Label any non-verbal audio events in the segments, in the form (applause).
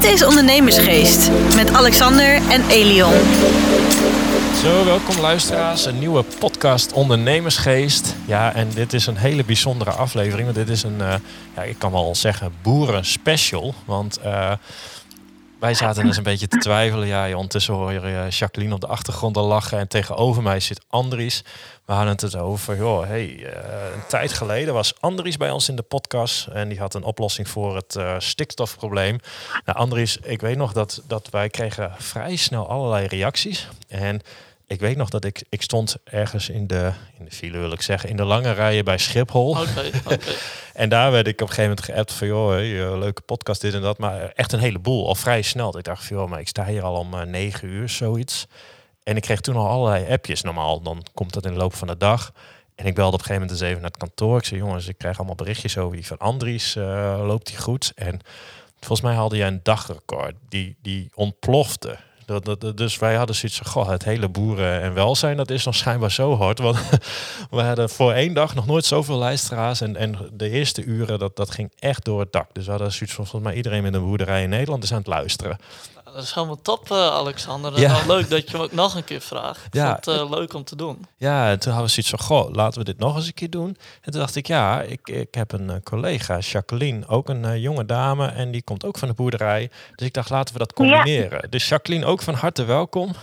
Dit is Ondernemersgeest met Alexander en Elion. Zo, welkom luisteraars. Een nieuwe podcast Ondernemersgeest. Ja, en dit is een hele bijzondere aflevering. Want dit is een, uh, ja, ik kan wel zeggen, boeren special. Want uh, wij zaten eens een beetje te twijfelen. Ja, ondertussen hoor je Jacqueline op de achtergrond al lachen. En tegenover mij zit Andries. We hadden het over, joh, hey, uh, een tijd geleden was Andries bij ons in de podcast. En die had een oplossing voor het uh, stikstofprobleem. Nou, Andries, ik weet nog dat, dat wij kregen vrij snel allerlei reacties. En ik weet nog dat ik, ik stond ergens in de, in de file, wil ik zeggen, in de lange rijen bij Schiphol. Okay, okay. (laughs) en daar werd ik op een gegeven moment geappt van, joh, hey, leuke podcast, dit en dat. Maar echt een heleboel, al vrij snel. Ik dacht van, joh, maar ik sta hier al om uh, negen uur, zoiets. En ik kreeg toen al allerlei appjes. Normaal, dan komt dat in de loop van de dag. En ik belde op een gegeven moment eens even naar het kantoor. Ik zei, jongens, ik krijg allemaal berichtjes over die van Andries. Uh, loopt die goed? En volgens mij haalde jij een dagrecord. Die, die ontplofte. Dat, dus wij hadden zoiets van, goh, het hele boeren en welzijn, dat is nog schijnbaar zo hard. (laughs) Want we hadden voor één dag nog nooit zoveel luisteraars. En, en de eerste uren, dat, dat ging echt door het dak. Dus we hadden zoiets van, volgens mij iedereen met een boerderij in Nederland is aan het luisteren. Dat is helemaal top, uh, Alexander. En ja. leuk dat je me ook nog een keer vraagt. Ik ja, vond het uh, leuk om te doen. Ja, en toen hadden we zoiets van, goh, laten we dit nog eens een keer doen. En toen dacht ik, ja, ik, ik heb een uh, collega, Jacqueline, ook een jonge dame. En die komt ook van de boerderij. Dus ik dacht, laten we dat combineren. Ja. Dus Jacqueline, ook van harte welkom.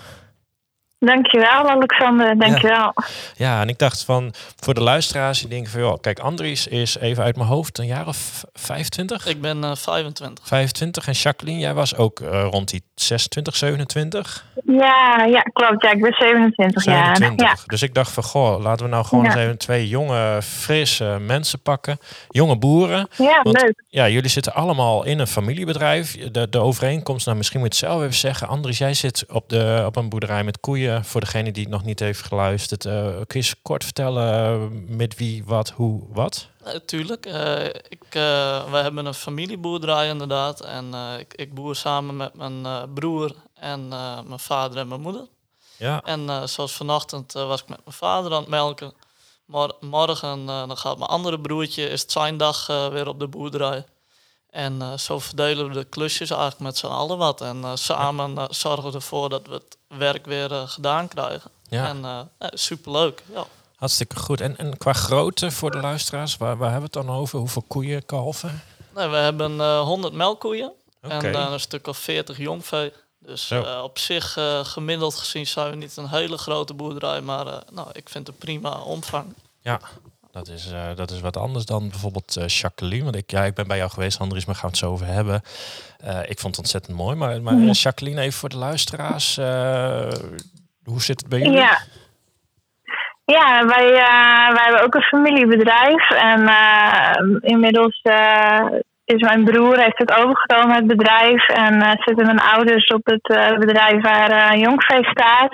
Dankjewel, Alexander. Dankjewel. Ja. ja, en ik dacht van voor de luisteraars die denken van joh, kijk, Andries is even uit mijn hoofd een jaar of 25. Ik ben uh, 25. 25 en Jacqueline, jij was ook uh, rond die 26, 27. Ja, ja, klopt. Ja, ik ben 27, 27. jaar. Ja. Dus ik dacht van goh, laten we nou gewoon ja. eens even twee jonge, frisse mensen pakken, jonge boeren. Ja, Want, leuk. Ja, jullie zitten allemaal in een familiebedrijf. De, de overeenkomst, nou misschien moet je het zelf even zeggen. Andries, jij zit op, de, op een boerderij met koeien voor degene die het nog niet heeft geluisterd. Uh, kun je eens kort vertellen met wie, wat, hoe, wat? Natuurlijk. Uh, ik, wij hebben een familieboerderij inderdaad. En ik, ik, boer samen met mijn broer en mijn vader en mijn moeder. Ja. En zoals vanochtend was ik met mijn vader aan het melken. Mor morgen dan gaat mijn andere broertje, is het zijn dag weer op de boerderij. En uh, zo verdelen we de klusjes eigenlijk met z'n allen wat. En uh, samen uh, zorgen we ervoor dat we het werk weer gedaan krijgen. Ja. En superleuk. Ja. Hartstikke goed. En, en qua grootte voor de luisteraars, waar, waar hebben we het dan over? Hoeveel koeien, kalven? Nee, we hebben 100 melkkoeien okay. en een stuk of 40 jongvee. Dus op zich gemiddeld gezien zijn we niet een hele grote boerderij, maar nou, ik vind het een prima omvang. Ja, dat is, uh, dat is wat anders dan bijvoorbeeld uh, Jacqueline. Want ik, ja, ik ben bij jou geweest, Andries, maar gaan we het zo over hebben. Uh, ik vond het ontzettend mooi. Maar, maar Mhm. Jacqueline, even voor de luisteraars. hoe zit het bij jullie? Ja, ja wij, wij hebben ook een familiebedrijf. En inmiddels is mijn broer heeft het overgenomen, het bedrijf. En zitten mijn ouders op het bedrijf waar Jongvee staat.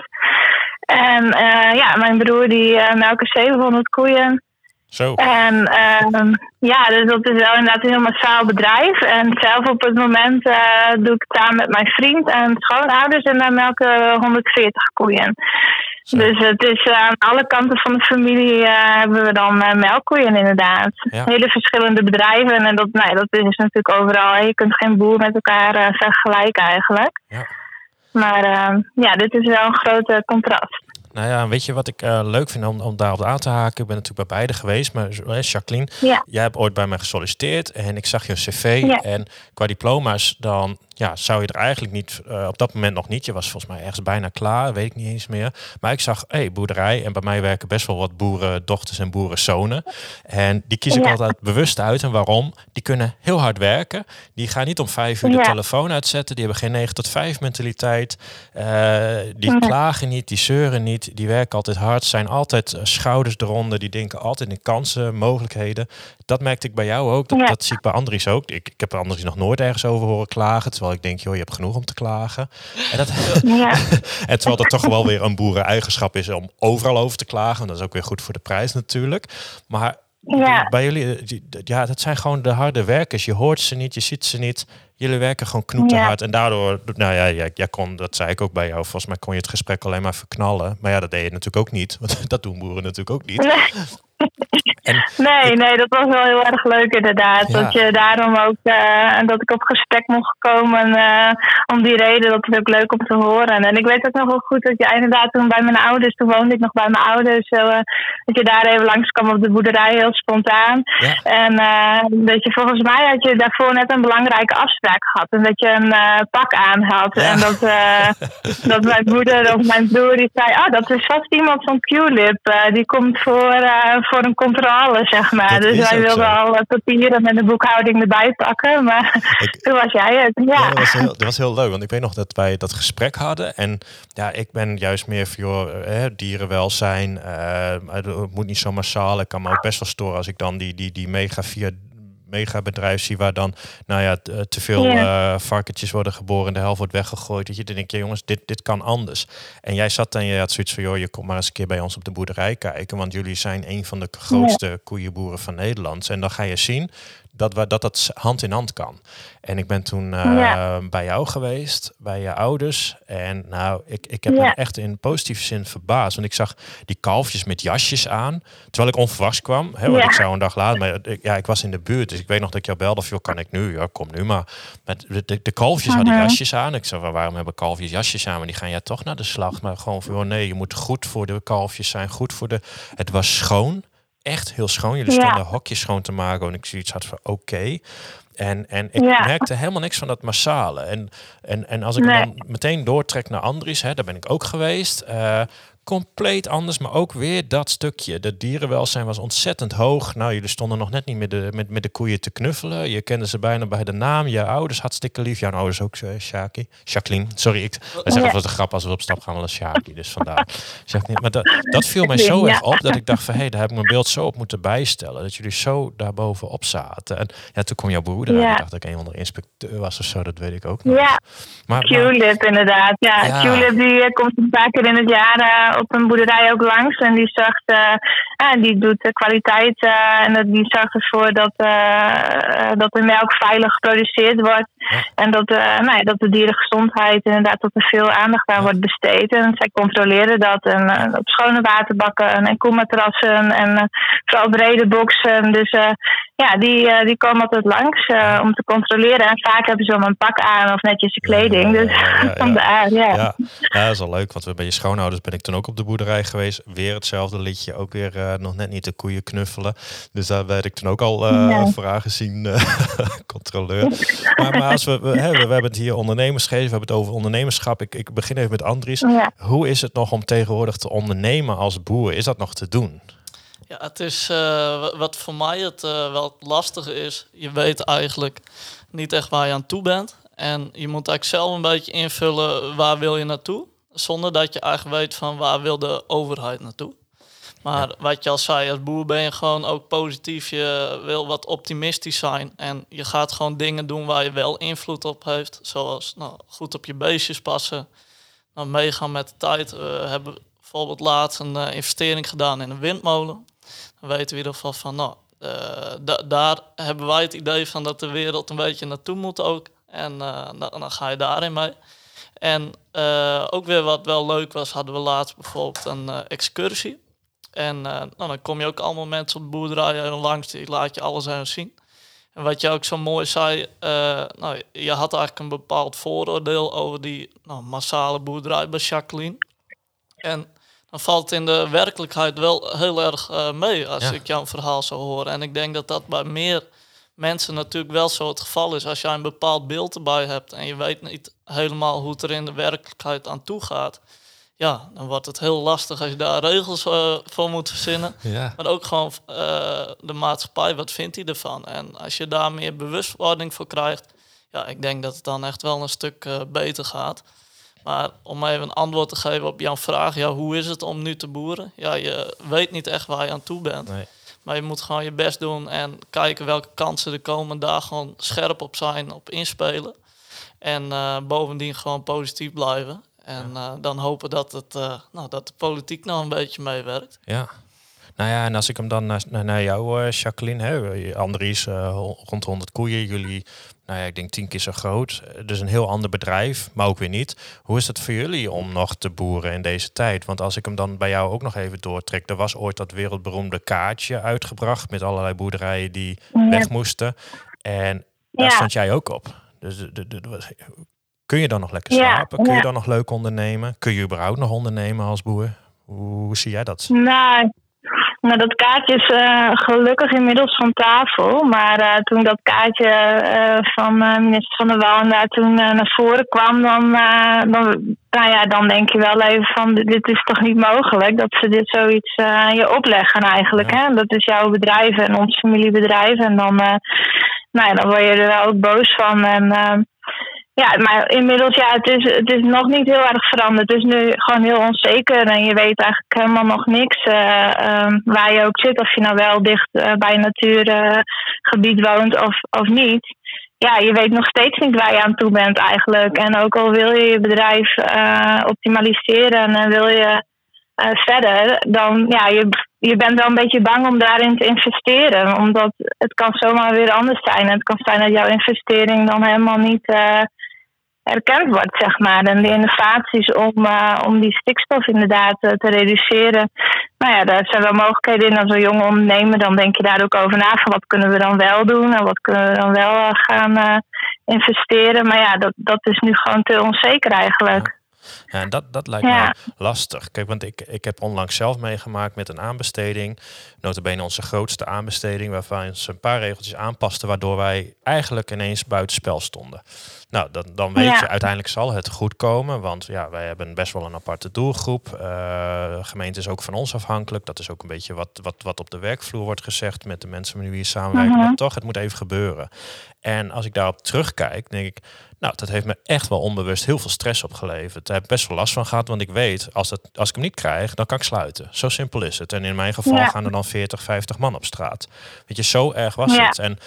En ja, mijn broer die melkt 700 koeien. Zo. En uh, ja, dus dat is wel inderdaad een heel massaal bedrijf. En zelf op het moment uh, doe ik het samen met mijn vriend en schoonouders en dan melken 140 koeien. Zo. Dus het is uh, aan alle kanten van de familie hebben we dan melkkoeien inderdaad. Ja. Hele verschillende bedrijven en dat, nee, dat is natuurlijk overal. Je kunt geen boer met elkaar vergelijken eigenlijk. Ja. Maar ja, dit is wel een groot contrast. Nou ja, weet je wat ik uh, leuk vind om, om daarop aan te haken? Ik ben natuurlijk bij beide geweest, maar Jacqueline, ja. jij hebt ooit bij mij gesolliciteerd en ik zag je cv. Ja. En qua diploma's, dan ja, zou je er eigenlijk niet, uh, op dat moment nog niet. Je was volgens mij ergens bijna klaar, weet ik niet eens meer. Maar ik zag, hé, hey, boerderij. En bij mij werken best wel wat boerendochters en boerenzonen. En die kies ik ja. altijd bewust uit. En waarom? Die kunnen heel hard werken. Die gaan niet om vijf uur de telefoon uitzetten. Die hebben geen 9 tot 5 mentaliteit. Uh, die klagen niet, die zeuren niet. Die werken altijd hard, zijn altijd eh, schouders eronder. Die denken altijd in kansen, mogelijkheden. Dat merkte ik bij jou ook. Dat zie ik bij Andries ook. Ik, ik heb Andries nog nooit ergens over horen klagen. Terwijl ik denk, joh, je hebt genoeg om te klagen. En, dat, Ja, (laughs) en terwijl dat toch wel weer een boereneigenschap is om overal over te klagen. Dat is ook weer goed voor de prijs natuurlijk. Maar ja. bij jullie, eh, ja, dat zijn gewoon de harde werkers. Je hoort ze niet, je ziet ze niet. Jullie werken gewoon knoeterhard. En daardoor, nou ja, jij, jij kon, dat zei ik ook bij jou. Volgens mij kon je het gesprek alleen maar verknallen. Maar ja, dat deed je natuurlijk ook niet. Want (laughs) dat doen boeren natuurlijk ook niet. Nee, (laughs) nee, nee, dat was wel heel erg leuk inderdaad. Ja. Dat je daarom ook, eh, dat ik op gesprek mocht komen eh, om die reden. Dat is ook leuk om te horen. En ik weet ook nog wel goed dat jij inderdaad toen bij mijn ouders, toen woonde ik nog bij mijn ouders, zo, eh, dat je daar even langskwam op de boerderij heel spontaan. Ja. En dat je volgens mij had je daarvoor net een belangrijke afspraak gehad. En dat je een pak aan had. Ja. En dat, (laughs) dat mijn moeder of mijn broer die zei, ah, dat is vast iemand van Q-Lip. die komt voor, voor een controle, zeg maar. Dat dus wij wilden zo. al eh, papieren en de boekhouding erbij pakken. Maar Ik- (laughs) toen was jij het. Ja. Ja, dat, was heel, dat was heel leuk, want ik weet nog dat wij dat gesprek hadden. En ja, ik ben juist meer voor eh, dierenwelzijn. eh, het moet niet zo massaal. Ik kan me ook best wel storen als ik dan die, die, die mega via mega bedrijf zie waar dan nou ja, eh, te veel eh, varkentjes worden geboren en de helft wordt weggegooid. Dat je dan denkt, ja, jongens, dit, dit kan anders. En jij zat en je had zoiets van, joh, je komt maar eens een keer bij ons op de boerderij kijken, want jullie zijn een van de grootste koeienboeren van Nederland. En dan ga je zien dat we, dat, dat hand in hand kan. En ik ben toen eh, Ja. bij jou geweest, bij je ouders. En nou, ik, ik heb Ja. me echt in positieve zin verbaasd. Want ik zag die kalfjes met jasjes aan. Terwijl ik onverwachts kwam. Hè, want Ja. ik zou een dag later. Maar ik, ja, ik was in de buurt. Dus ik weet nog dat ik jou belde. Of joh, kan ik nu? Ja, kom nu maar. Met de, de, kalfjes hadden Mhm. jasjes aan. Ik zei, "Wa- waarom hebben kalfjes jasjes aan? Maar die gaan ja toch naar de slag. Maar gewoon van, joh, nee, je moet goed voor de kalfjes zijn. Goed voor de... Het was schoon. Echt heel schoon. Jullie Ja. stonden hokjes schoon te maken. En ik zoiets had van, oké. En, en ik Ja. merkte helemaal niks van dat massale. En, en, en als ik Nee. dan meteen doortrek naar Andries, hè, daar ben ik ook geweest. eh, compleet anders, maar ook weer dat stukje. De dierenwelzijn was ontzettend hoog. Nou, jullie stonden nog net niet met de, met, met de koeien te knuffelen. Je kende ze bijna bij de naam. Je ouders hartstikke lief. Jouw ouders ook, uh, Shaki. Jacqueline. Sorry, ik wij zeggen was een grap als we op stap gaan, wel een Shaki. Dus vandaar. (laughs) Jacqueline. Maar dat, dat viel mij zo erg op dat ik dacht van, hé, daar heb ik mijn beeld zo op moeten bijstellen. Dat jullie zo daarbovenop zaten. En ja, toen kwam jouw broeder. Ja. Ik dacht dat ik een van de inspecteur was of zo. Dat weet ik ook nog. Ja, Maar, maar- Q-Lip inderdaad. Ja, Ja. Q-Lip die eh, komt een paar keer in het jaar eh, op een boerderij ook langs. En die zorgt, eh, ja, die doet de kwaliteit eh, en die zorgt ervoor dat, eh, dat de melk veilig geproduceerd wordt. En dat, eh, nou ja, dat de dierengezondheid inderdaad dat er veel aandacht aan wordt besteed. En zij controleren dat. En eh, op schone waterbakken en koematrassen en eh, vooral brede boxen. Dus ja, die, die komen altijd langs om te controleren. En vaak hebben ze dan een pak aan of netjes de kleding. Dus ja, ja, (laughs) ja. vandaar, ja. Dat is al leuk. Want we bij je schoonouders ben ik toen ook op de boerderij geweest. Weer hetzelfde liedje. Ook weer nog net niet de koeien knuffelen. Dus daar werd ik toen ook al voor aangezien (laughs) controleur. Maar, maar we, we, hè, we, we hebben het hier ondernemersgeven. We hebben het over ondernemerschap. Ik, ik begin even met Andries. Ja. Hoe is het nog om tegenwoordig te ondernemen als boer? Is dat nog te doen? Ja, het is eh, wa- wat voor mij het eh, wel lastige is. Je weet eigenlijk niet echt waar je aan toe bent. En je moet eigenlijk zelf een beetje invullen waar wil je naartoe. Zonder dat je eigenlijk weet van waar wil de overheid naartoe. Maar wat je al zei, als boer ben je gewoon ook positief. Je wil wat optimistisch zijn. En je gaat gewoon dingen doen waar je wel invloed op heeft. Zoals nou, goed op je beestjes passen. Nou, meegaan met de tijd. We hebben bijvoorbeeld laatst een eh, investering gedaan in een windmolen. Dan weten we in ieder geval van, nou, eh, da- daar hebben wij het idee van dat de wereld een beetje naartoe moet ook. En eh, dan, dan ga je daarin mee. En ook weer wat wel leuk was, hadden we laatst bijvoorbeeld een excursie. En eh, nou, dan kom je ook allemaal mensen op de boerderij langs, die laat je alles even zien. En wat je ook zo mooi zei, eh, nou, je had eigenlijk een bepaald vooroordeel over die nou, massale boerderij bij Jacqueline. En dan valt het in de werkelijkheid wel heel erg eh, mee als Ja. ik jouw verhaal zo hoor. En ik denk dat dat bij meer mensen natuurlijk wel zo het geval is. Als jij een bepaald beeld erbij hebt en je weet niet helemaal hoe het er in de werkelijkheid aan toe gaat. Ja, dan wordt het heel lastig als je daar regels eh, voor moet verzinnen. Ja. Maar ook gewoon eh, de maatschappij, wat vindt hij ervan? En als je daar meer bewustwording voor krijgt, ja, ik denk dat het dan echt wel een stuk eh, beter gaat. Maar om even een antwoord te geven op jouw vraag, ja, hoe is het om nu te boeren? Ja, je weet niet echt waar je aan toe bent. Nee. Maar je moet gewoon je best doen en kijken welke kansen er komen. Daar gewoon scherp op zijn, op inspelen. En bovendien gewoon positief blijven. En eh, dan hopen dat, het, eh, nou, dat de politiek nog een beetje meewerkt. Ja. Nou ja, en als ik hem dan naar, naar jou, Jacqueline, hè, Andries, rond 100 koeien, jullie nou ja, ik denk tien keer zo groot. Dus een heel ander bedrijf, maar ook weer niet. Hoe is het voor jullie om nog te boeren in deze tijd? Want als ik hem dan bij jou ook nog even doortrek. Er was ooit dat wereldberoemde kaartje uitgebracht met allerlei boerderijen die weg moesten. En daar stond jij ook op. Dus de, de, kun je dan nog lekker slapen? Kun je dan nog leuk ondernemen? Kun je überhaupt nog ondernemen als boer? Hoe, zie jij dat? Nou, nou, dat kaartje is uh, gelukkig inmiddels van tafel. Maar uh, toen dat kaartje uh, van minister Van der Wal daar toen naar voren kwam, dan, dan, nou ja, dan denk je wel even van dit is toch niet mogelijk dat ze dit zoiets je opleggen eigenlijk. Hè? Dat is jouw bedrijf en ons familiebedrijf. En dan, nou ja, dan word je er wel ook boos van. En ja, maar inmiddels, ja, het is, het is nog niet heel erg veranderd. Het is nu gewoon heel onzeker en je weet eigenlijk helemaal nog niks uh, um, waar je ook zit. Of je nou wel dicht uh, bij een natuurgebied woont of, of niet. Ja, je weet nog steeds niet waar je aan toe bent eigenlijk. En ook al wil je je bedrijf uh, optimaliseren en wil je verder, dan ja, je, je bent wel een beetje bang om daarin te investeren. Omdat het kan zomaar weer anders zijn. Het kan zijn dat jouw investering dan helemaal niet erkend wordt, zeg maar. En de innovaties om, uh, om die stikstof inderdaad uh, te reduceren. Nou ja, daar zijn wel mogelijkheden in. Als een jonge ondernemer, dan denk je daar ook over na. Van wat kunnen we dan wel doen en wat kunnen we dan wel uh, gaan investeren. Maar ja, dat, dat is nu gewoon te onzeker eigenlijk. Ja, en dat, dat lijkt me lastig. Kijk, want ik, ik heb onlangs zelf meegemaakt met een aanbesteding. Notabene onze grootste aanbesteding, waarvan ze een paar regeltjes aanpasten, waardoor wij eigenlijk ineens buitenspel stonden. Nou, dan, dan weet je, uiteindelijk zal het goed komen. Want ja, wij hebben best wel een aparte doelgroep. Uh, de gemeente is ook van ons afhankelijk. Dat is ook een beetje wat, wat, wat op de werkvloer wordt gezegd met de mensen met wie we samenwerken. Maar toch, het moet even gebeuren. En als ik daarop terugkijk, denk ik, nou, dat heeft me echt wel onbewust heel veel stress opgeleverd. Daar heb ik best wel last van gehad, want ik weet, als, het, als ik hem niet krijg, dan kan ik sluiten. Zo simpel is het. En in mijn geval gaan er dan 40, 50 man op straat. Weet je, zo erg was het. En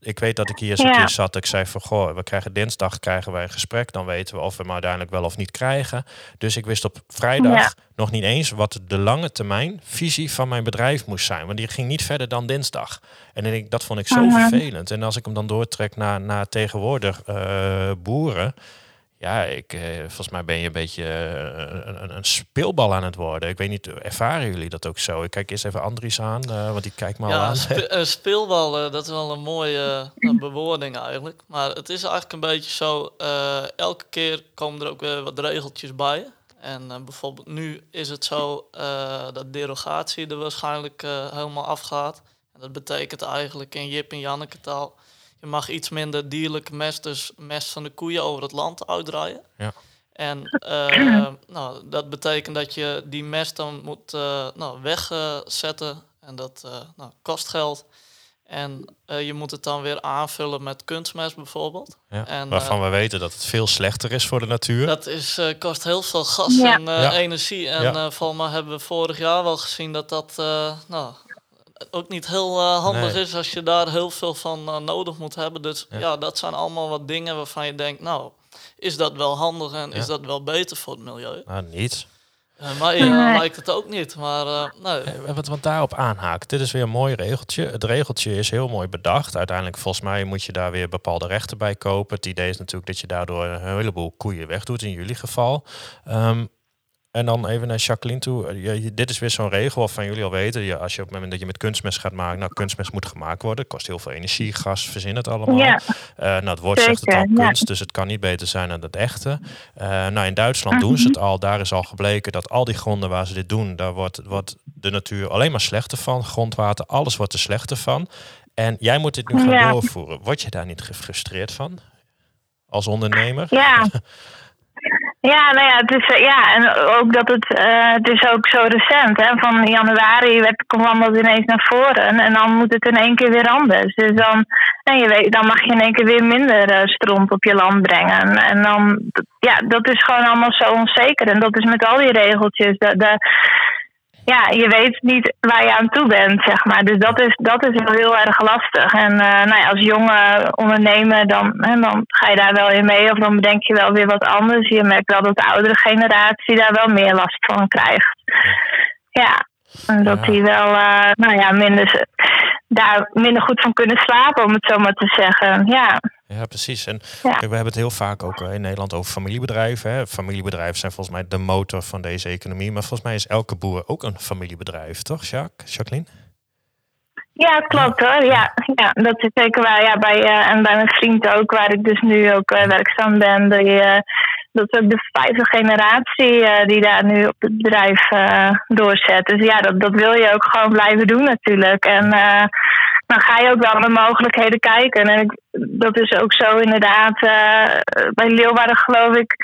ik weet dat ik hier eens een keer zat. Ik zei van, goh, we krijgen dinsdag krijgen wij een gesprek. Dan weten we of we hem uiteindelijk wel of niet krijgen. Dus ik wist op vrijdag nog niet eens wat de lange termijn visie van mijn bedrijf moest zijn. Want die ging niet verder dan dinsdag. En ik, dat vond ik zo vervelend. En als ik hem dan doortrek naar, naar tegenwoordig uh, boeren ja, ik, eh, volgens mij ben je een beetje eh, een, een, speelbal aan het worden. Ik weet niet, ervaren jullie dat ook zo? Ik kijk eerst even Andries aan, uh, want die kijkt me al aan. een (laughs) speelbal, dat is wel een mooie bewoording eigenlijk. Maar het is eigenlijk een beetje zo, elke keer komen er ook weer wat regeltjes bij. En bijvoorbeeld nu is het zo dat derogatie er waarschijnlijk helemaal afgaat. En dat betekent eigenlijk in Jip en Janneke taal je mag iets minder dierlijke mest, dus mest van de koeien over het land uitdraaien. Ja. En uh, (clears throat) nou, dat betekent dat je die mest dan moet uh, nou, wegzetten. en dat uh, nou, kost geld. En je moet het dan weer aanvullen met kunstmest bijvoorbeeld. Ja, en, waarvan we weten dat het veel slechter is voor de natuur. Dat is, kost heel veel gas en energie. En volgens mij hebben we vorig jaar wel gezien dat dat nou, ook niet heel uh, handig is als je daar heel veel van uh, nodig moet hebben. Dus ja. dat zijn allemaal wat dingen waarvan je denkt, nou, is dat wel handig en is dat wel beter voor het milieu? Nou, niet. Uh, maar ja, lijkt het ook niet. Maar nee. Wat, wat daarop aanhaakt, dit is weer een mooi regeltje. Het regeltje is heel mooi bedacht. Uiteindelijk, volgens mij, moet je daar weer bepaalde rechten bij kopen. Het idee is natuurlijk dat je daardoor een heleboel koeien wegdoet, in jullie geval. Um, en dan even naar Jacqueline toe. Je, dit is weer zo'n regel waarvan jullie al weten. Je, als je op het moment dat je met kunstmest gaat maken, nou, kunstmest moet gemaakt worden. kost heel veel energie, gas, verzin het allemaal. Ja. Uh, nou, het woord zegt het al kunst, dus het kan niet beter zijn dan het echte. Uh, nou, in Duitsland doen ze het al. Daar is al gebleken dat al die gronden waar ze dit doen, daar wordt, wordt de natuur alleen maar slechter van. Grondwater, alles wordt er slechter van. En jij moet dit nu gaan doorvoeren. Word je daar niet gefrustreerd van? Als ondernemer? Ja. (laughs) Ja, nou ja, het is, eh, ja, en ook dat het, uh, het is ook zo recent. Hè? Van januari werd, kwam dat ineens naar voren en dan moet het in één keer weer anders. Dus dan, en je weet, dan mag je in één keer weer minder uh, op je land brengen. En dan, ja, dat is gewoon allemaal zo onzeker. En dat is met al die regeltjes. De, de, ja, je weet niet waar je aan toe bent, zeg maar. Dus dat is, dat is wel heel erg lastig. En uh, nou ja, als jonge ondernemer, dan, hè, dan ga je daar wel in mee. Of dan bedenk je wel weer wat anders. Je merkt wel dat de oudere generatie daar wel meer last van krijgt. Ja. En dat Ja. die wel eh, nou ja, minder, daar minder goed van kunnen slapen, om het zo maar te zeggen. Ja, Ja, precies. En Ja. kijk, we hebben het heel vaak ook eh, in Nederland over familiebedrijven. Hè. Familiebedrijven zijn volgens mij de motor van deze economie. Maar volgens mij is elke boer ook een familiebedrijf, toch, Jacques? Jacqueline? ja klopt hoor. Ja, ja, dat is zeker waar. Ja, bij, eh, en bij mijn vriend ook, waar ik dus nu ook werkzaam ben. Die, dat is ook de vijfde generatie eh, die daar nu op het bedrijf eh, doorzet. Dus ja, dat, dat wil je ook gewoon blijven doen natuurlijk. En eh, dan ga je ook wel naar mogelijkheden kijken. En ik, dat is ook zo inderdaad. bij Leeuwarden geloof ik.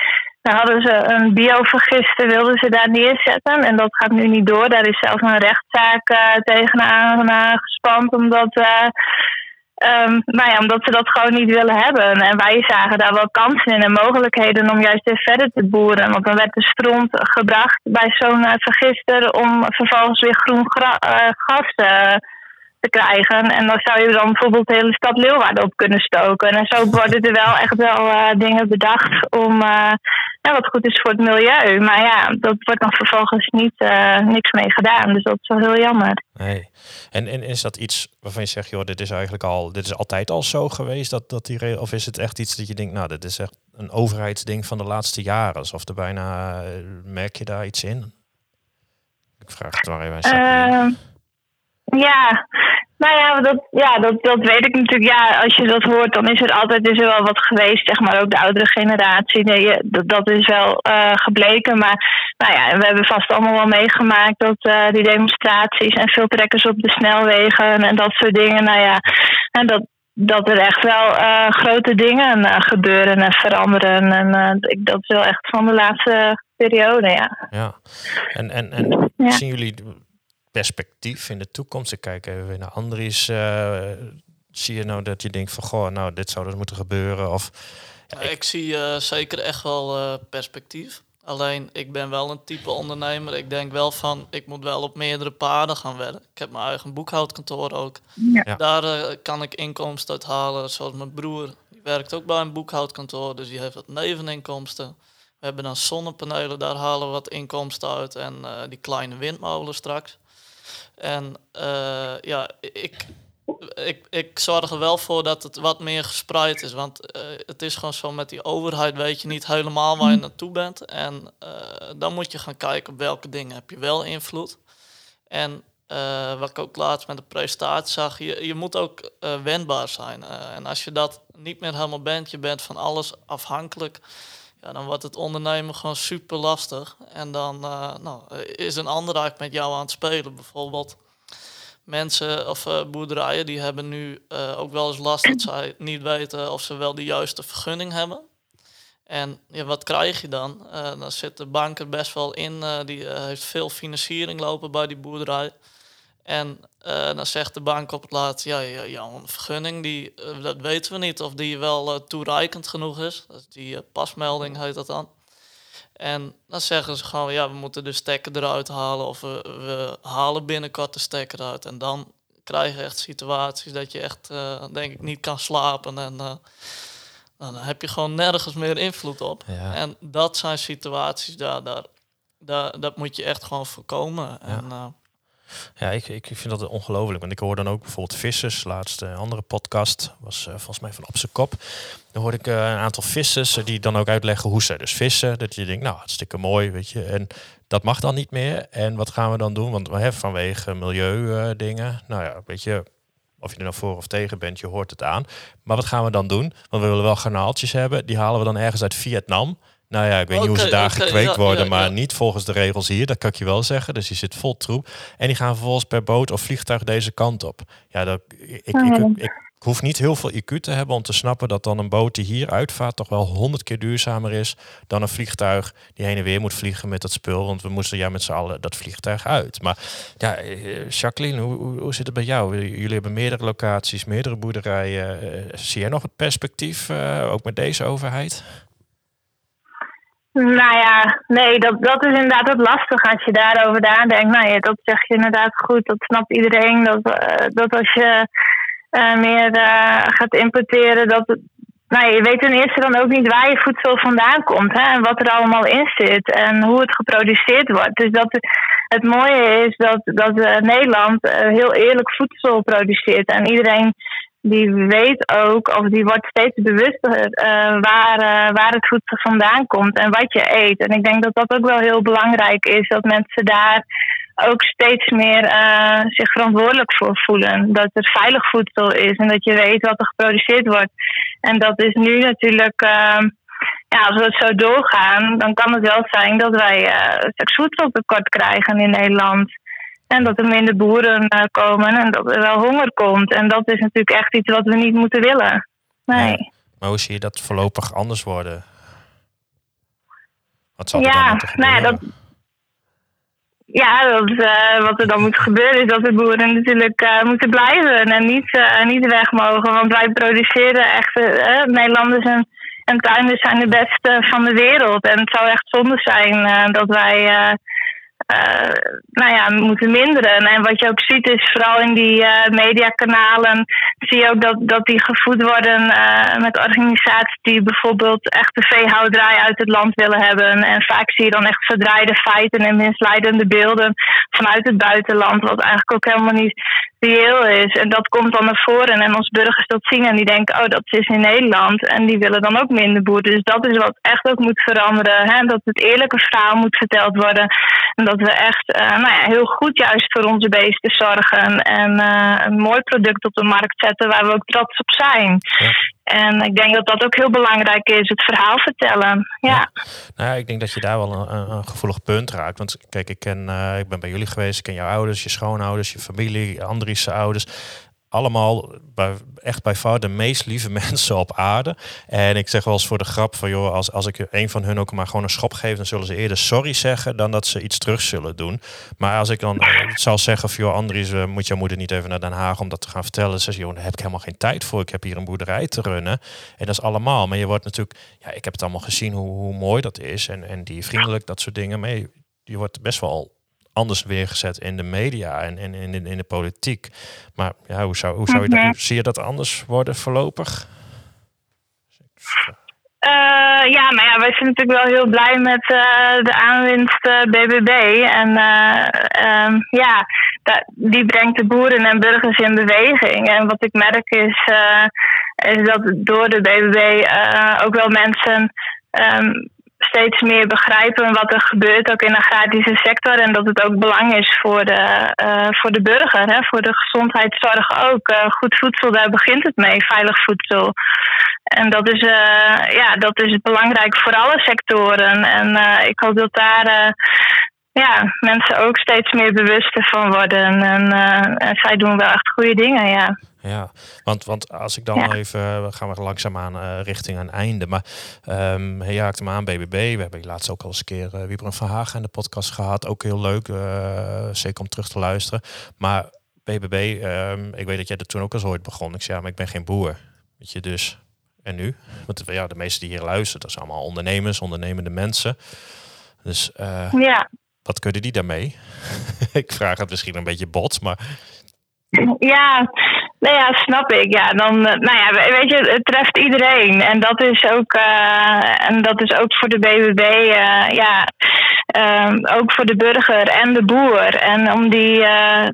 Daar hadden ze een biovergister, wilden ze daar neerzetten. En dat gaat nu niet door. Daar is zelfs een rechtszaak tegenaan gespand. Omdat, nou ja, omdat ze dat gewoon niet willen hebben. En wij zagen daar wel kansen in en mogelijkheden om juist weer verder te boeren. Want dan werd de stront gebracht bij zo'n eh, vergister om vervolgens weer groen gra- eh, te krijgen. En dan zou je dan bijvoorbeeld de hele stad Leeuwarden op kunnen stoken. En zo worden er wel echt wel eh, dingen bedacht om eh, ja, wat goed is voor het milieu. Maar ja, dat wordt dan vervolgens niet eh, niks mee gedaan. Dus dat is wel heel jammer. Nee. En, en is dat iets waarvan je zegt, joh, dit is eigenlijk al, dit is altijd al zo geweest, dat, dat die of is het echt iets dat je denkt, nou, dit is echt een overheidsding van de laatste jaren, alsof er bijna, merk je daar iets in? Ik vraag het maar even ja, nou ja, dat, ja dat, dat weet ik natuurlijk. Ja, als je dat hoort, dan is er altijd is er wel wat geweest. Zeg maar ook de oudere generatie. Nee, dat, dat is wel eh, gebleken. Maar nou ja, we hebben vast allemaal wel meegemaakt dat eh, die demonstraties en veel trekkers op de snelwegen en dat soort dingen. Nou ja, en dat, dat er echt wel eh, grote dingen gebeuren en veranderen. En ik, dat is wel echt van de laatste periode, ja. Ja. En, en, en Ja. zien jullie perspectief in de toekomst? Ik kijk even weer naar Andries. eh, zie je nou dat je denkt van, goh, nou, dit zou dus moeten gebeuren? Of, ja, ik, ik- zie eh, zeker echt wel eh, perspectief. Alleen ik ben wel een type ondernemer. Ik denk wel van, ik moet wel op meerdere paarden gaan werken. Ik heb mijn eigen boekhoudkantoor ook. Ja. Daar kan ik inkomsten uit halen. Zoals mijn broer, die werkt ook bij een boekhoudkantoor. Dus die heeft wat neveninkomsten. We hebben dan zonnepanelen, daar halen we wat inkomsten uit. En eh, die kleine windmolen straks. En eh, ja, ik, ik, ik zorg er wel voor dat het wat meer gespreid is. Want eh, het is gewoon zo met die overheid weet je niet helemaal waar je naartoe bent. En eh, dan moet je gaan kijken op welke dingen heb je wel invloed. En wat ik ook laatst met de presentatie zag, je, je moet ook wendbaar zijn. En als je dat niet meer helemaal bent, je bent van alles afhankelijk. Dan wordt het ondernemen gewoon super lastig. En dan eh, nou, is een ander eigenlijk met jou aan het spelen. Bijvoorbeeld mensen of eh, boerderijen die hebben nu eh, ook wel eens last dat zij niet weten of ze wel de juiste vergunning hebben. En ja, wat krijg je dan? Dan zit de bank er best wel in. die heeft veel financiering lopen bij die boerderij. En eh, dan zegt de bank op het laatst, ja, ja, jouw vergunning, die, eh, dat weten we niet of die wel eh, toereikend genoeg is. Is die pasmelding heet dat dan. En dan zeggen ze gewoon, ja, we moeten de stekker eruit halen of we, we halen binnenkort de stekker uit. En dan krijg je echt situaties dat je echt, denk ik, niet kan slapen. En dan heb je gewoon nergens meer invloed op. Ja. En dat zijn situaties, daar, daar, daar, dat moet je echt gewoon voorkomen. En, eh, Ja, ik, ik vind dat ongelooflijk. Want ik hoor dan ook bijvoorbeeld vissers. Laatst een andere podcast was eh, volgens mij van Op z'n kop. Dan hoorde ik eh, een aantal vissers eh, die dan ook uitleggen hoe ze dus vissen. Dat je denkt, nou, hartstikke mooi, weet je. En dat mag dan niet meer. En wat gaan we dan doen? Want we hebben vanwege milieu dingen. Nou ja, weet je, of je er nou voor of tegen bent, je hoort het aan. Maar wat gaan we dan doen? Want we willen wel garnaaltjes hebben. Die halen we dan ergens uit Vietnam. Nou ja, ik weet niet hoe ze daar gekweekt ja, worden, ja, maar ja. niet volgens de regels hier. Dat kan ik je wel zeggen. Dus je zit vol troep. En die gaan vervolgens per boot of vliegtuig deze kant op. Ja, dat, ik, ik, ik, ik hoef niet heel veel IQ te hebben om te snappen dat dan een boot die hier uitvaart toch wel honderd keer duurzamer is dan een vliegtuig die heen en weer moet vliegen met dat spul. Want we moesten ja met z'n allen dat vliegtuig uit. Maar ja, eh, Jacqueline, hoe, hoe, hoe zit het bij jou? Jullie hebben meerdere locaties, meerdere boerderijen. Eh, Zie jij nog het perspectief, eh, ook met deze overheid? Nou ja, nee, dat, dat is inderdaad het lastig als je daarover nadenkt. Nou ja, dat zeg je inderdaad goed. Dat snapt iedereen. Dat, eh, dat als je eh, meer eh, gaat importeren, dat, nou, je weet ten eerste dan ook niet waar je voedsel vandaan komt hè, en wat er allemaal in zit en hoe het geproduceerd wordt. Dus dat, het mooie is dat, dat Nederland heel eerlijk voedsel produceert en iedereen die weet ook, of die wordt steeds bewuster uh, waar, waar het voedsel vandaan komt en wat je eet. En ik denk dat dat ook wel heel belangrijk is, dat mensen daar ook steeds meer uh, zich verantwoordelijk voor voelen. Dat er veilig voedsel is en dat je weet wat er geproduceerd wordt. En dat is nu natuurlijk, ja, als we het zo doorgaan, dan kan het wel zijn dat wij uh, voedseltekort krijgen in Nederland. En dat er minder boeren komen en dat er wel honger komt. En dat is natuurlijk echt iets wat we niet moeten willen. Nee. Ja, maar hoe zie je dat voorlopig anders worden? Wat zal er ja, dan nou ja, dat, ja, dat, uh, wat er dan moet gebeuren is dat de boeren natuurlijk uh, moeten blijven en niet, uh, niet weg mogen. Want wij produceren echt, Nederlanders en, en tuinders zijn de beste van de wereld. En het zou echt zonde zijn dat wij uh, nou ja, moeten minderen. En wat je ook ziet is vooral in die uh, mediakanalen zie je ook dat, dat die gevoed worden uh, met organisaties die bijvoorbeeld echt de veehouderij uit het land willen hebben. En vaak zie je dan echt verdraaide feiten en misleidende beelden vanuit het buitenland, wat eigenlijk ook helemaal niet reëel is. En dat komt dan naar voren en als burgers dat zien en die denken, oh dat is in Nederland. En die willen dan ook minder boeren. Dus dat is wat echt ook moet veranderen. Hè? Dat het eerlijke verhaal moet verteld worden. En dat we echt uh, nou ja, heel goed juist voor onze beesten zorgen. En uh, een mooi product op de markt zetten waar we ook trots op zijn. Ja. En ik denk dat dat ook heel belangrijk is, het verhaal vertellen. Ja. ja. Nou, ja, ik denk dat je daar wel een, een gevoelig punt raakt. Want kijk, ik, ken, uh, ik ben bij jullie geweest, ik ken jouw ouders, je schoonouders, je familie, Andries' ouders allemaal echt bij far de meest lieve (laughs) mensen op aarde. En ik zeg wel eens voor de grap van joh, als, als ik een van hun ook maar gewoon een schop geef, dan zullen ze eerder sorry zeggen dan dat ze iets terug zullen doen. Maar als ik dan uh, zal zeggen van joh, Andries, uh, moet jouw moeder niet even naar Den Haag om dat te gaan vertellen. Ze joh, daar heb ik helemaal geen tijd voor. Ik heb hier een boerderij te runnen. En dat is allemaal. Maar je wordt natuurlijk, ja, ik heb het allemaal gezien hoe, hoe mooi dat is. En, en die vriendelijk, dat soort dingen. Maar je, je wordt best wel anders weergezet in de media en in, in, in de politiek. Maar ja, hoe zou, hoe zou je dat, mhm. zie je dat anders worden voorlopig? Uh, ja, maar ja, wij zijn natuurlijk wel heel blij met uh, de aanwinst uh, BBB. En um, ja, die brengt de boeren en burgers in beweging. En wat ik merk is, is dat door de BBB ook wel mensen um, steeds meer begrijpen wat er gebeurt, ook in de agrarische sector. En dat het ook belang is voor de, uh, voor de burger, hè, voor de gezondheidszorg ook. Uh, goed voedsel, daar begint het mee, veilig voedsel. En dat is, uh, ja, dat is belangrijk voor alle sectoren. En ik hoop dat daar ja, mensen ook steeds meer bewuster van worden. En, en zij doen wel echt goede dingen, ja. Ja, want, want als ik dan even, we gaan we langzaamaan uh, richting een einde. Maar um, je haakt hem aan, BBB. We hebben laatst ook al eens een keer uh, Wiebren van Hagen in de podcast gehad. Ook heel leuk, uh, zeker om terug te luisteren. Maar BBB, um, ik weet dat jij er toen ook al ooit begon. Ik zei, ja, maar ik ben geen boer. Weet je, dus... En nu? Want ja, de meesten die hier luisteren, dat zijn allemaal ondernemers, ondernemende mensen. Dus ja. wat kunnen die daarmee? (laughs) ik vraag het misschien een beetje bot, maar... Ja, nou ja, snap ik. Ja, dan, eh, nou ja, weet je, het treft iedereen. En dat is ook, uh, en dat is ook voor de BBB, eh, ja, um, ook voor de burger en de boer. En om die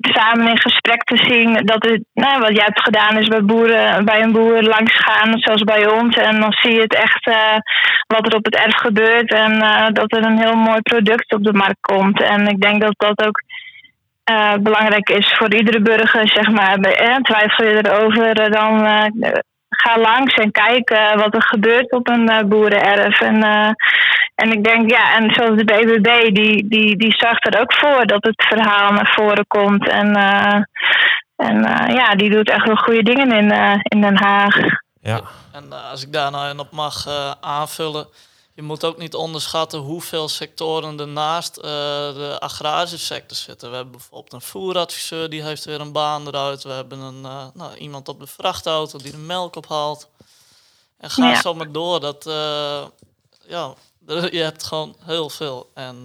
samen in gesprek te zien, dat het, nou, wat jij hebt gedaan is bij, boeren, bij een boer langs gaan, zoals bij ons. En dan zie je het echt wat er op het erf gebeurt en dat er een heel mooi product op de markt komt. En ik denk dat dat ook uh, belangrijk is voor iedere burger, zeg maar. Eh, twijfel je erover, uh, dan uh, ga langs en kijk wat er gebeurt op een boerenerf. En, en ik denk, ja, en zoals de BBB, die, die, die zorgt er ook voor dat het verhaal naar voren komt. En, en ja, die doet echt wel goede dingen in, in Den Haag. Ja. En als ik daar nou op mag aanvullen je moet ook niet onderschatten hoeveel sectoren ernaast uh, de agrarische sector zitten. We hebben bijvoorbeeld een voeradviseur, die heeft weer een baan eruit. We hebben een, uh, nou, iemand op de vrachtauto die de melk ophaalt. En ga ja. zo maar door. Dat, uh, ja, (laughs) je hebt gewoon heel veel. En,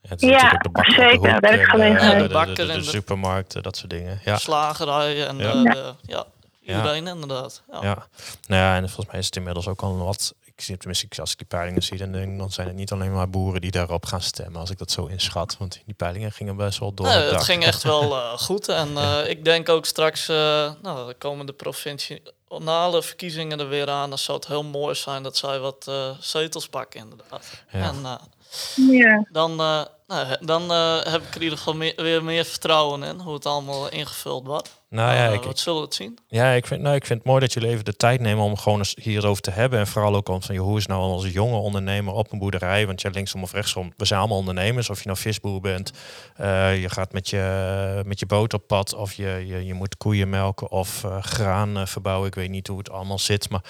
ja, ja de bakker, zeker. De, de, de, de, de, supermarkten, dat soort dingen. Ja. Slagerijen en ja. De, ja, iedereen inderdaad. Ja. Ja. Nou ja, en volgens mij is het inmiddels ook al wat. Ik zie tenminste, als ik die peilingen zie, dan, denk dan zijn het niet alleen maar boeren die daarop gaan stemmen. Als ik dat zo inschat. Want die peilingen gingen best wel door. Nee, het het ging echt wel (laughs) eh, goed. En eh, ik denk ook straks, eh nou, de komende provinciale verkiezingen er weer aan. Dan zou het heel mooi zijn dat zij wat zetels pakken, inderdaad. Ja. En Ja. dan, eh, nou, dan eh, heb ik er in ieder geval meer, weer meer vertrouwen in hoe het allemaal ingevuld wordt. Nou ja, Eh, ik, wat zullen we het zien? Ja, ik vind, nou, ik vind het mooi dat jullie even de tijd nemen om gewoon eens hierover te hebben. En vooral ook om van, joh, hoe is nou onze jonge ondernemer op een boerderij? Want ja, linksom of rechtsom, we zijn allemaal ondernemers. Of je nou visboer bent, eh, je gaat met je, met je boot op pad. Of je, je, je moet koeien melken of eh, graan verbouwen. Ik weet niet hoe het allemaal zit. Maar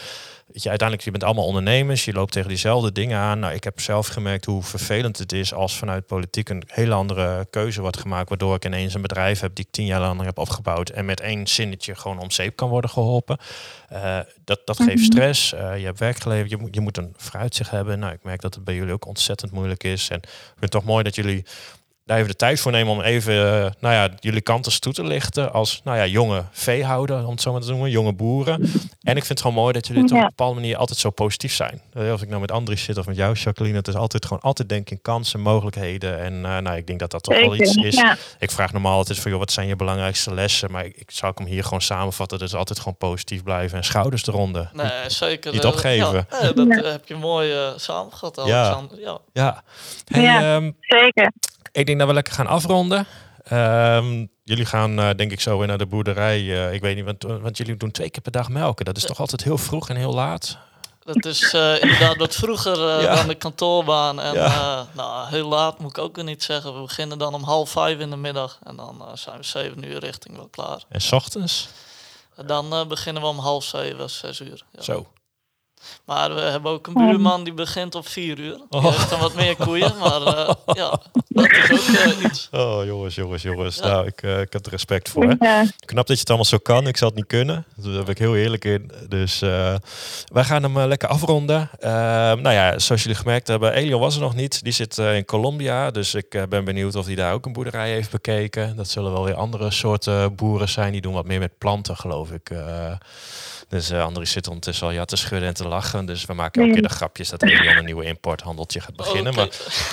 weet je, uiteindelijk, je bent allemaal ondernemers. Je loopt tegen diezelfde dingen aan. Nou, ik heb zelf gemerkt hoe vervelend het is als vanuit politiek een hele andere keuze wordt gemaakt. Waardoor ik ineens een bedrijf heb die ik tien jaar lang heb opgebouwd. En met één zinnetje gewoon om zeep kan worden geholpen. Eh, dat dat geeft stress. Eh, je hebt werk geleverd. Je moet, je moet een vooruitzicht hebben. Nou, ik merk dat het bij jullie ook ontzettend moeilijk is. En ik vind het toch mooi dat jullie daar even de tijd voor nemen om even eh, nou ja, jullie kant eens toe te lichten als nou ja, jonge veehouder, om het zo maar te noemen, jonge boeren. En ik vind het gewoon mooi dat jullie het op Ja. een bepaalde manier altijd zo positief zijn. Eh, Of ik nou met Andries zit of met jou, Jacqueline, het is altijd gewoon altijd denken in kansen, mogelijkheden. En eh, nou, ik denk dat dat toch wel iets is. Ja. Ik vraag normaal altijd van, joh, wat zijn je belangrijkste lessen? Maar ik, ik zou hem hier gewoon samenvatten. Dus altijd gewoon positief blijven en schouders eronder. Nee, zeker. niet eh, opgeven. Ja, eh, dat Ja. eh, heb je mooi eh, samengevat, Ja. Alexander. Ja. Ja. Hey, Ja. ehm, Zeker. Ik denk dat we lekker gaan afronden. Ehm, jullie gaan eh, denk ik zo weer naar de boerderij. Eh, ik weet niet, want, want jullie doen twee keer per dag melken. Dat is toch altijd heel vroeg en heel laat? Dat is eh, inderdaad wat vroeger (laughs) Ja. dan de kantoorbaan. En Ja. nou, heel laat moet ik ook weer niet zeggen. We beginnen dan om half vijf in de middag. En dan zijn we zeven uur richting wel klaar. En 's ochtends? Dan beginnen we om half zeven, zes uur. Ja. Zo. Maar we hebben ook een buurman die begint op vier uur. Die Oh. heeft dan wat meer koeien. Maar eh, ja, dat is ook eh, iets. Oh, jongens, jongens, jongens. Ja. Nou, ik, eh, ik heb er respect voor. Hè? Ja. Knap dat je het allemaal zo kan. Ik zal het niet kunnen. Daar ben ik heel eerlijk in. Dus eh, wij gaan hem lekker afronden. Ehm, nou ja, zoals jullie gemerkt hebben, Elion was er nog niet. Die zit eh, in Colombia. Dus ik eh, ben benieuwd of hij daar ook een boerderij heeft bekeken. Dat zullen wel weer andere soorten boeren zijn. Die doen wat meer met planten, geloof ik. Eh. dus eh Andries zit ondertussen al ja te schudden en te lachen. Dus we maken elke keer de grapjes dat Elion een nieuwe importhandeltje gaat beginnen. Oké. Maar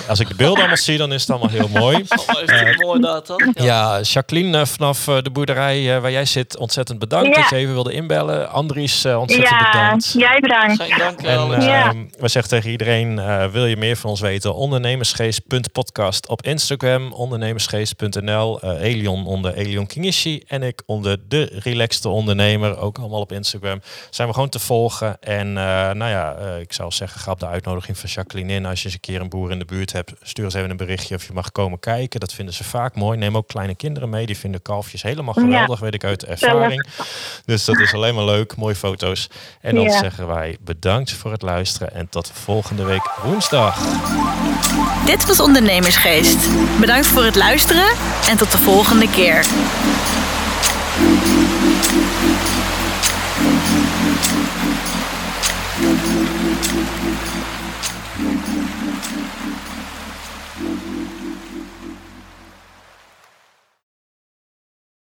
als ik de beelden allemaal zie, dan is het allemaal heel mooi. (laughs) Oh, mooi dat dan? Ja, Jacqueline eh, vanaf eh, de boerderij eh, waar jij zit, ontzettend bedankt Ja. dat je even wilde inbellen. Andries, eh, ontzettend Ja, bedankt. jij bedankt. Geen dank, En eh, Ja. we zeggen tegen iedereen, eh, wil je meer van ons weten? Ondernemersgeest.podcast op Instagram, ondernemersgeest.nl, eh, Elion onder Elion Kingishi en ik onder De Relaxte Ondernemer, ook allemaal op Instagram. Zijn we gewoon te volgen. En eh, nou ja, eh, ik zou zeggen, ga op de uitnodiging van Jacqueline in. Als je eens een keer een boer in de buurt hebt, stuur eens even een berichtje of je mag komen kijken. Dat vinden ze vaak mooi. Neem ook kleine kinderen mee. Die vinden kalfjes helemaal Ja. geweldig, weet ik uit ervaring. Dus dat is alleen maar leuk. Mooie foto's. En dan Ja. zeggen wij bedankt voor het luisteren en tot volgende week woensdag. Dit was Ondernemersgeest. Bedankt voor het luisteren en tot de volgende keer.